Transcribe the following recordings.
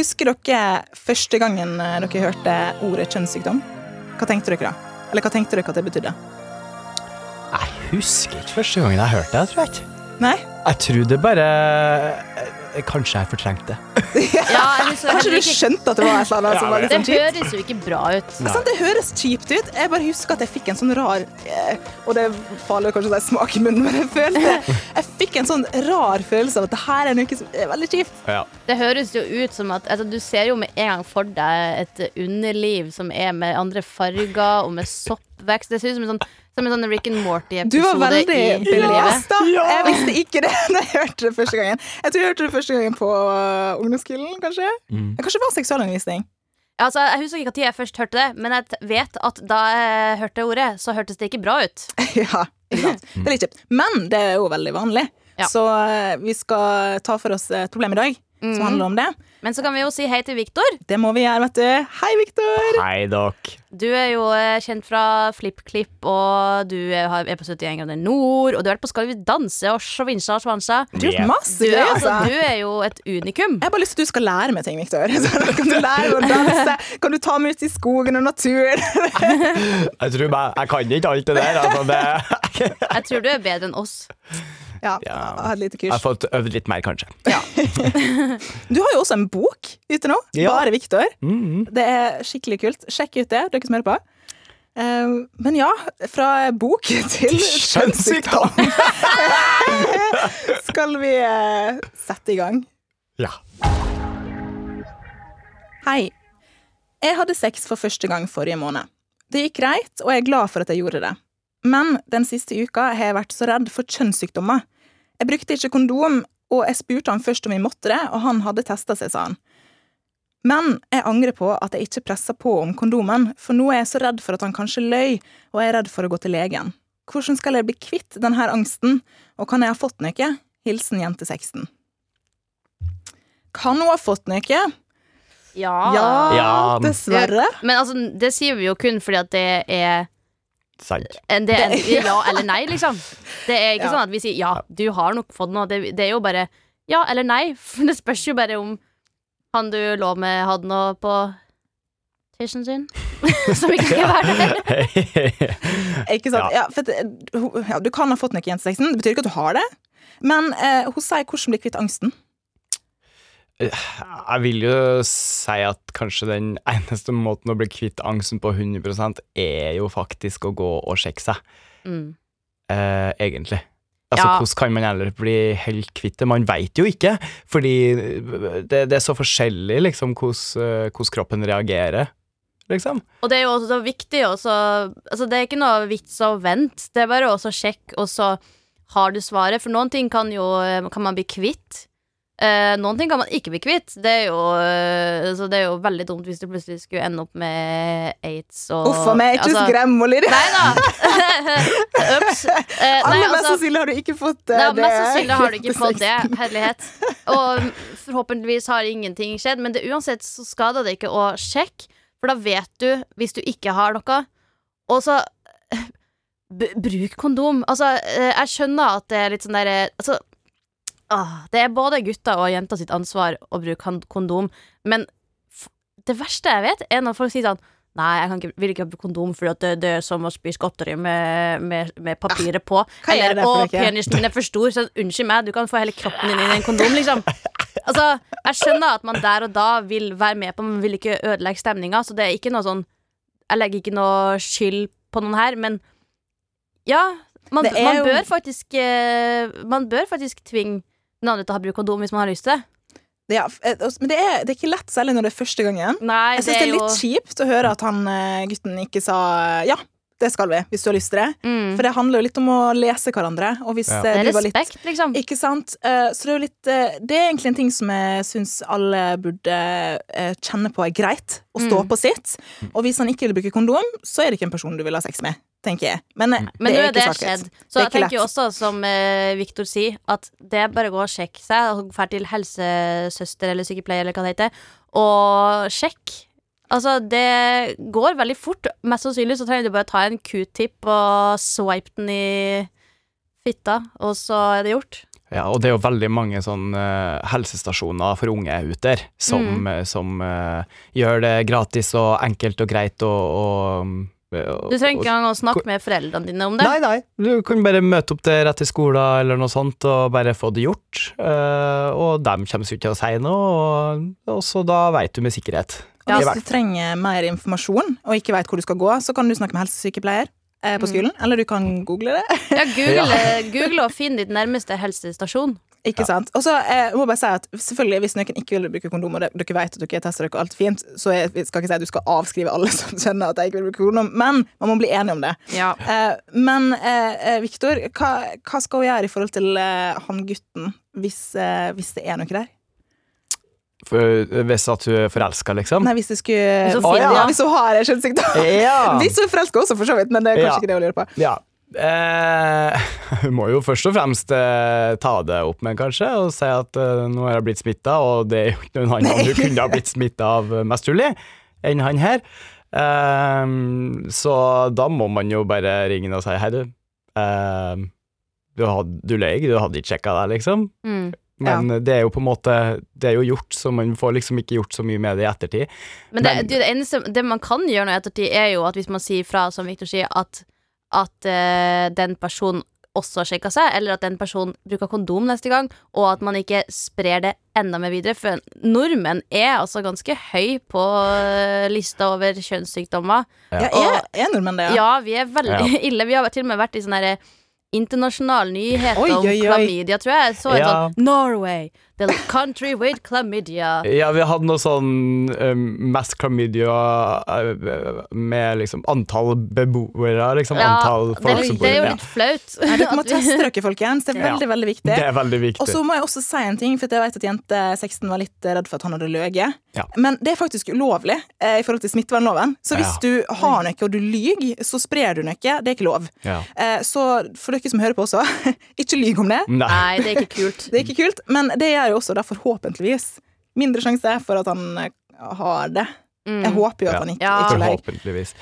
Husker dere første gangen eh, dere hørte ordet kjønnssykdom? Hva tenkte dere da? Eller hva tenkte dere at det betydde? Jeg husker ikke første gangen jeg hørte det, tror jeg ikke. Nei? Jeg tror det bare eh, Kanskje jeg fortrengte det. Ja, Kanskje du skjønte at det var et eller annet som var litt Det sånn kjipt? høres jo ikke bra ut. Sånn, det høres kjipt ut. Jeg bare husker at jeg fikk en sånn rar eh, Og det er farlig å kanskje si smak i munnen, men jeg følte Jeg fikk en sånn rar følelse av at det her er noe som er veldig kjipt. Ja. Det høres jo ut som at altså, Du ser jo med en gang for deg et underliv som er med andre farger og med soppvekst. Det ser ut som en sånn, som en sånn Rick and Du var Morty-episode veldig i belest, livet. Ja. Jeg visste ikke det da jeg hørte det første gangen. Jeg tror jeg hørte det første gangen på uh, ungdomsskolen, kanskje. Mm. Kanskje det var seksualundervisning. Altså, jeg husker ikke når jeg først hørte det, men jeg vet at da jeg hørte ordet, så hørtes det ikke bra ut. ja, ikke? Det er litt kjipt. Men det er jo veldig vanlig. Ja. Så uh, vi skal ta for oss et problem i dag som Mhm. handler om det. Men så kan vi jo si hei til Viktor. Det må vi gjøre, vet du. Hei, Viktor! Hei, dok. Du er jo eh, kjent fra FlippKlipp, og du er på 71 grader nord, og du har vært på Skal vi danse og Sjovinsa og Svansa. Du Yeah. masse Du, er, altså, altså. du er jo et unikum. Jeg har bare lyst til at du skal lære meg ting, Viktor. Kan du lære meg å danse? Kan du ta meg ut i skogen og naturen? Jeg tror bare jeg kan ikke alt det der. Altså, det, Jeg tror du er bedre enn oss. Ja, Ja. jeg har kurs. jeg har fått øvd litt mer, kanskje. Du har jo også en bok ute nå. Ja. Bare Viktor. Mm. Det er skikkelig kult. Sjekk ut det, dere som hører på. Eh, men ja, fra bok til kjønnssykdom skal vi eh, sette i gang. Ja. Hei. Jeg hadde sex for første gang forrige måned. Det gikk greit, og jeg er glad for at jeg gjorde det. Men den siste uka har jeg vært så redd for kjønnssykdommer. Jeg brukte ikke kondom, og jeg spurte han først om vi måtte det, og han hadde testa seg, sa han. Men jeg angrer på at jeg ikke pressa på om kondomen, for nå er jeg så redd for at han kanskje løy, og jeg er redd for å gå til legen. Hvordan skal jeg bli kvitt denne angsten, og kan jeg ha fått noe? Hilsen jente 16. Kan hun ha fått noe? Ja. Ja, Ja. dessverre. Men altså, det sier vi jo kun fordi at det er Sant. en, det er ja eller nei, liksom. Det er ikke Ja. sånn at vi sier ja, du har nok fått noe. Det, det er jo bare ja eller nei. For det spørs jo bare om han du lå med, hadde noe på tissen sin. Som ikke skal være der. Ikke sant? Ja. Ja. for at, ja, du kan ha fått noe i jentesexen. 16. Det betyr ikke at du har det. Men eh, hun sier hvordan bli kvitt angsten. Jeg vil jo si at kanskje den eneste måten å bli kvitt angsten på 100 er jo faktisk å gå og sjekke seg, Mm. eh, egentlig. Altså, Ja. Hvordan kan man heller bli helt kvitt det? Man veit jo ikke, fordi det, det er så forskjellig liksom hvordan, eh, hvordan kroppen reagerer, liksom. Og det er jo også så viktig også Altså, det er ikke noe vits å vente. Det er bare å sjekke, og så har du svaret. For noen ting kan jo Kan man bli kvitt. Eh, noen ting kan man ikke bli kvitt. Det er jo, eh, så det er jo veldig dumt hvis du plutselig skulle ende opp med aids og Uff a meg, ikke altså- skrem henne, Lydia! Nei da! Ups. Eh, nei, Aller mest altså- sannsynlig har du ikke fått eh, nei, det. mest sannsynlig har du ikke fått det. Herlighet. Og forhåpentligvis har ingenting skjedd, men det, uansett så skader det ikke å sjekke, for da vet du hvis du ikke har noe. Og så b Bruk kondom. Altså, eh, jeg skjønner at det er litt sånn derre altså, ah, Det er både gutta og jenta sitt ansvar å bruke kondom, men det verste jeg vet, er når folk sier sånn Nei, jeg kan ikke, vil ikke ha kondom fordi det, det er som å spise godteri med, med, med papiret på. hva Eller 'Å, penisen min er for stor', så unnskyld meg, du kan få hele kroppen din inn i en kondom, liksom. Altså, jeg skjønner at man der og da vil være med på Man vil ikke ødelegge stemninga, så det er ikke noe sånn Jeg legger ikke noe skyld på noen her, men ja, man, man bør jo- faktisk eh, Man bør faktisk tvinge den andre til å ha bruk kondom hvis man har lyst til det. Ja, eh, men det er, det er ikke lett, særlig når det er første gangen. Nei, Jeg syns det er jo litt kjipt å høre at han eh, gutten ikke sa ja. Det skal vi, hvis du har lyst til det. Mm. For det handler jo litt om å lese hverandre. Og hvis Ja. eh, Det du var litt respekt, liksom. Ikke sant? Eh, Så det er jo litt eh, Det er egentlig en ting som jeg syns alle burde eh, kjenne på er greit. Å stå Mm. på sitt. Og hvis han ikke vil bruke kondom, så er det ikke en person du vil ha sex med, tenker jeg. Men, eh, Men det er er det ikke svart-hvitt. skjedd. Det Så er jeg tenker jo også, som eh, Viktor sier, at det er bare å gå og sjekke seg, dra til helsesøster eller sykepleier eller hva det heter, og sjekk. Altså, det går veldig fort. Mest sannsynlig så trenger du bare ta en q-tip og swipe den i fitta, og så er det gjort. Ja, og det er jo veldig mange sånn uh, helsestasjoner for unge ute der, som, Mm. eh, som uh, gjør det gratis og enkelt og greit og, og Du trenger ikke engang å snakke med foreldrene dine om det. Nei, nei. Du kan bare møte opp der etter skolen eller noe sånt og bare få det gjort. Uh, og dem kommer ikke til å si noe, og, og så da vet du med sikkerhet. Ja, I hvis du trenger mer informasjon og ikke vet hvor du skal gå, så kan du snakke med helsesykepleier eh, på Mm. skolen. Eller du kan google det. Ja, google, google og finn ditt nærmeste helsestasjon. Ikke sant? Og så eh, må jeg bare si at selvfølgelig hvis noen ikke vil bruke kondom, og dere vet at dere har testa dere og alt er fint, så jeg skal ikke si at du skal avskrive alle som skjønner at de ikke vil bruke kondom, men man må bli enige om det. Ja. Eh, men eh, eh, Viktor, hva, hva skal hun gjøre i forhold til eh, han gutten, hvis, eh, hvis det er noe der? For, hvis at hun er forelska, liksom. Nei, hvis hun skulle Hvis hun finner- ja, Hvis hun har en kjønnssykdom. Ja. Hvis hun er forelska også, for så vidt, men det er kanskje Ja. ikke det hun lurer på. ja. Eh, hun må jo først og fremst eh, ta det opp med, kanskje, og si at eh, nå har jeg blitt smitta, og det er jo ikke noen annen du kunne ha blitt smitta av eh, mest trolig enn han her. Eh, så da må man jo bare ringe og si hei, du. Eh, du, had, du løy, du hadde ikke sjekka deg, liksom. Mm. Men det er jo på en måte Det er jo gjort, så man får liksom ikke gjort så mye med det i ettertid. Men det, Men- det, eneste, det man kan gjøre nå i ettertid, er jo at hvis man sier fra, som Victor sier, at, at eh, den personen også har sjekka seg, eller at en person bruker kondom neste gang, og at man ikke sprer det enda mer videre. For nordmenn er altså ganske høy på eh, lista over kjønnssykdommer. Ja. Ja, er, er nordmenn det, ja? Ja, vi er veldig ille. Vi har til og med vært i sånne her internasjonale nyheter Oi, om oi, oi. klamydia, tror. Jeg så en Ja. sånn Norway, the country with chlamydia. Ja, vi hadde noe sånn um, mass chlamydia uh, med liksom antall beboere, liksom. antall det, folk som bor det er jo litt flaut. Nei, dere må teste dere, folkens. Det er Ja. veldig, veldig viktig. Det er veldig viktig. Og så må jeg også si en ting, for jeg vet at jente 16 var litt redd for at han hadde løyet. Ja. Men det er faktisk ulovlig eh, i forhold til smittevernloven. Så hvis Ja. du har noe og du lyver, så sprer du noe. Det er ikke lov. ja. Eh, så for dere som hører på også, ikke lyv om det. Nei. Nei, det er ikke kult. Det er ikke kult, men det gjør jo også da forhåpentligvis mindre sjanse for at han eh, har det. Mm. Jeg håper jo at Ja. han ikke, Ja. ikke. Forhåpentligvis.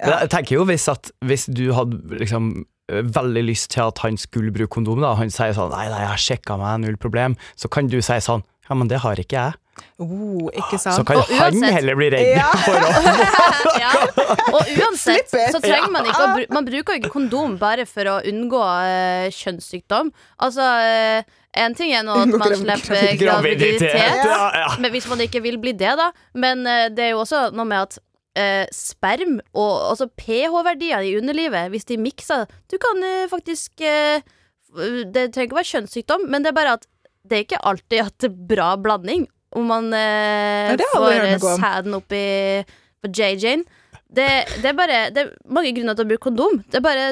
Ja. Jeg tenker jo hvis, at, hvis du hadde liksom eh, veldig lyst til at han skulle bruke kondom, da, han sier sånn 'nei, nei, jeg har sjekka meg, null problem', så kan du si sånn 'ja, men det har ikke jeg'. Oh, ikke Så kan Og han uansett- heller bli redd Ja. for å ja. Og uansett så trenger man ikke å Man bruker jo ikke kondom bare for å unngå uh, kjønnssykdom. Altså, en ting er nå at man slipper graviditet. graviditet, Ja, ja. men hvis man ikke vil bli det, da. Men eh, det er jo også noe med at eh, sperm og altså pH-verdier i underlivet, hvis de mikser Du kan eh, faktisk eh, Det trenger ikke å være kjønnssykdom, men det er bare at det er ikke alltid at det er bra blanding. Om man eh, får eh, sæden oppi på JJ-en. Det, det er bare Det er mange grunner til å bruke kondom. Det er bare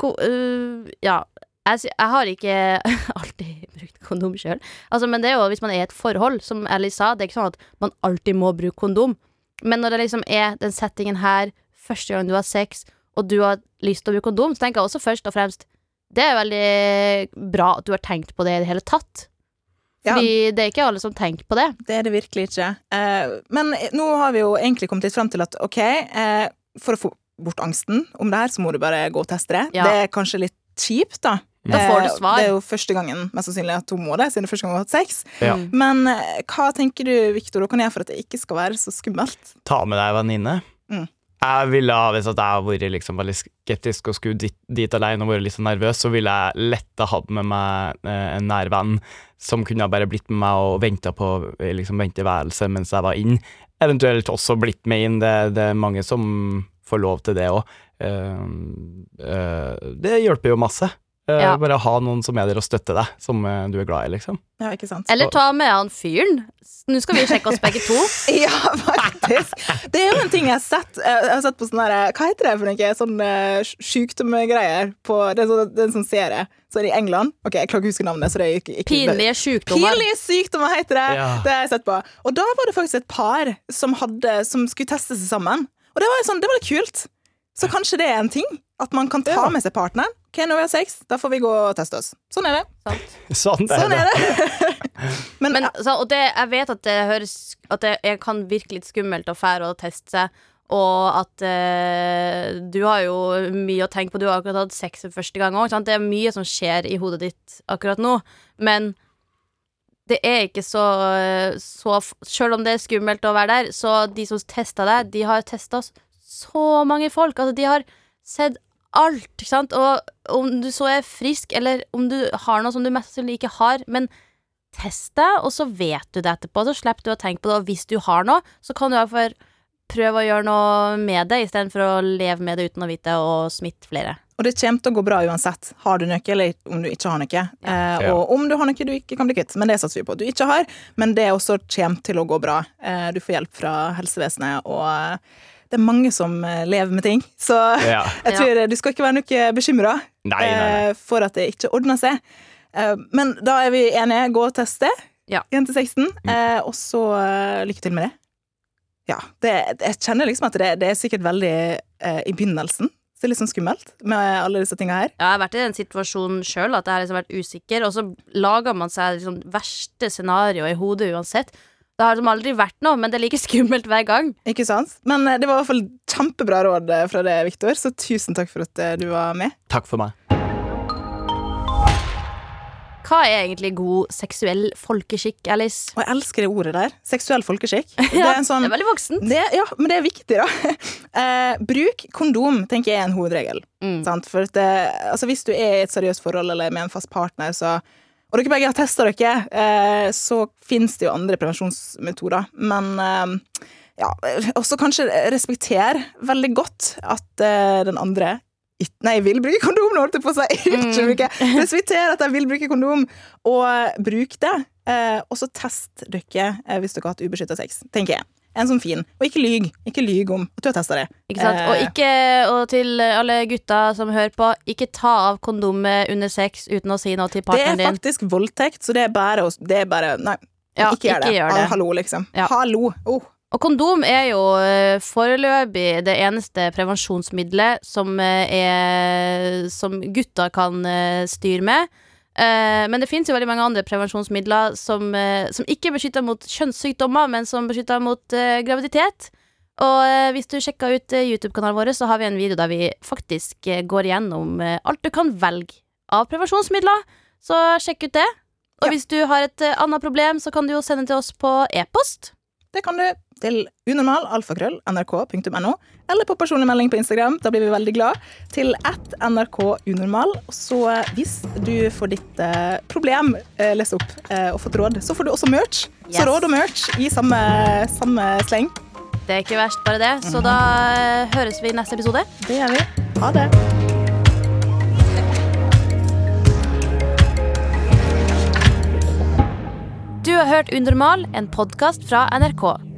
ko, øh, Ja. Jeg, sy- jeg har ikke alltid brukt kondom sjøl. Altså, men det er jo hvis man er i et forhold, som Ellie sa. Det er ikke sånn at man alltid må bruke kondom. Men når det liksom er den settingen her, første gang du har sex, og du har lyst til å bruke kondom, så tenker jeg også først og fremst Det er veldig bra at du har tenkt på det i det hele tatt. Ja. Fordi det er ikke alle som tenker på det. Det er det virkelig ikke. Eh, men nå har vi jo egentlig kommet litt fram til at ok, eh, for å få bort angsten om det her, så må du bare gå og teste det. Ja. Det er kanskje litt kjipt, da. Da får du Eh, svar. Det er jo første gangen mest sannsynlig at hun må det, siden det er første gang hun har hatt sex. Ja. Mm. Men eh, hva tenker du, Victor, kan gjøre for at det ikke skal være så skummelt? Ta med deg venninne. Mm. Jeg ville, Hvis at jeg hadde vært liksom veldig skeptisk og skulle dit, dit alene og vært litt så nervøs, så ville jeg lett ha hatt med meg eh, en nær venn som kunne ha bare blitt med meg og venta på liksom venteværelset mens jeg var inn. Eventuelt også blitt med inn. Det, det er mange som får lov til det òg. det hjelper jo masse. Eh, Ja. Bare ha noen som er der og støtter deg, som eh, du er glad i, liksom. Ja, ikke sant? Eller ta med han fyren. Nå skal vi sjekke oss begge to. Ja, faktisk. Det er jo en ting jeg har sett. Jeg har sett på sånn der, Hva heter det for noe? Sånn uh, sjukdomsgreier Det er sånn, det er en sånn serie. Så er det i England. Ok, Jeg klarer ikke å huske navnet. Så det er ikke, ikke Pinlige sykdommer. Pinlige sykdommer heter det! Ja. Det har jeg sett på. Og da var det faktisk et par som, hadde, som skulle teste seg sammen. Og det var, sånn, det var litt kult. Så kanskje det er en ting? At man kan ta Ja. med seg partneren. Ok, når vi har sex, da får vi gå og teste oss. Sånn er det. Sånn er Sånn det. er det. Men, Men så, og det, jeg vet at det høres At det jeg kan virke litt skummelt å fære og teste seg. Og at eh, du har jo mye å tenke på. Du har akkurat hatt sex for første gang òg. Det er mye som skjer i hodet ditt akkurat nå. Men det er ikke så, så Selv om det er skummelt å være der, så de som testa deg, de har testa så mange folk. Altså, de har sett alt, ikke sant? Og om du så er frisk, eller om du har noe som du mest sannsynlig ikke har, men test det, og så vet du det etterpå. Så slipper du å tenke på det. Og hvis du har noe, så kan du i hvert fall prøve å gjøre noe med det, istedenfor å leve med det uten å vite og smitte flere. Og det kommer til å gå bra uansett. Har du noe, eller om du ikke har noe. Eh, og om du har noe du ikke kan bli kvitt. Men det satser vi på at du ikke har. Men det også kommer til å gå bra. Eh, du får hjelp fra helsevesenet, og eh, det er mange som eh, lever med ting. Så Ja. jeg tror du skal ikke være noe bekymra nei. for at det ikke ordner seg. Eh, men da er vi enige. Gå og teste. Ja. Jente 16. Eh, og så eh, lykke til med det. Ja. Det, jeg kjenner liksom at det, det er sikkert veldig eh, i begynnelsen. Så det er litt sånn skummelt med alle disse tinga her. Ja, Jeg har vært i den situasjonen sjøl at jeg har liksom vært usikker, og så lager man seg liksom verste scenario i hodet uansett. Det har liksom aldri vært noe, men det er like skummelt hver gang. Ikke sant? Men eh, det var i hvert fall kjempebra råd eh, fra deg, Viktor, så tusen takk for at eh, du var med. Takk for meg. Hva er egentlig god seksuell folkeskikk, Alice? Og jeg elsker det ordet der. Seksuell folkeskikk. Det er en sånn det er veldig voksent. det, ja, men det er viktig, da. Eh, bruk kondom, tenker jeg er en hovedregel. Mm. Sant? For at det, altså hvis du er i et seriøst forhold eller med en fast partner, så og dere begge har testa dere, eh, så finnes det jo andre prevensjonsmetoder. Men eh, ja, også kanskje respekter veldig godt at eh, den andre Nei, jeg vil bruke kondom, nå holdt jeg på å si. Mm. Respekter at jeg vil bruke kondom, og bruk det. Eh, og så test dere eh, hvis dere har hatt ubeskytta sex, tenker jeg. En sånn fin. Og ikke lyg. Ikke lyg om at du har testa det. Ikke sant? Og, Eh, ikke, og til alle gutta som hører på, ikke ta av kondomet under sex uten å si noe til partneren din. det er faktisk din. voldtekt, så det er bare, det er bare Nei, Ja, ikke gjør det. gjør det. Ah, Hallo, liksom. Ja. Hallo. Oh. Og kondom er jo eh, foreløpig det eneste prevensjonsmiddelet som, eh, er, som gutta kan styre med. Eh, Men det fins jo veldig mange andre prevensjonsmidler som, eh, som ikke beskytter mot kjønnssykdommer, men som beskytter mot eh, graviditet. Og hvis du sjekker ut YouTube-kanalen vår, så har vi en video der vi faktisk går gjennom alt du kan velge av prevensjonsmidler. Så sjekk ut det. Og Ja. hvis du har et annet problem, så kan du jo sende til oss på e-post. Det kan du til unormal alfakrøll nrk.no, eller på personlig melding på Instagram. Da blir vi veldig glad. Til at nrk unormal. Så eh, hvis du får ditt eh, problem eh, lest opp og fått råd, så får du også merch. Yes. Så råd og merch i samme, samme sleng. Det er ikke verst, bare det. Så da høres vi i neste episode. Det gjør vi. Ha det. Du har hørt Unormal, en podkast fra NRK.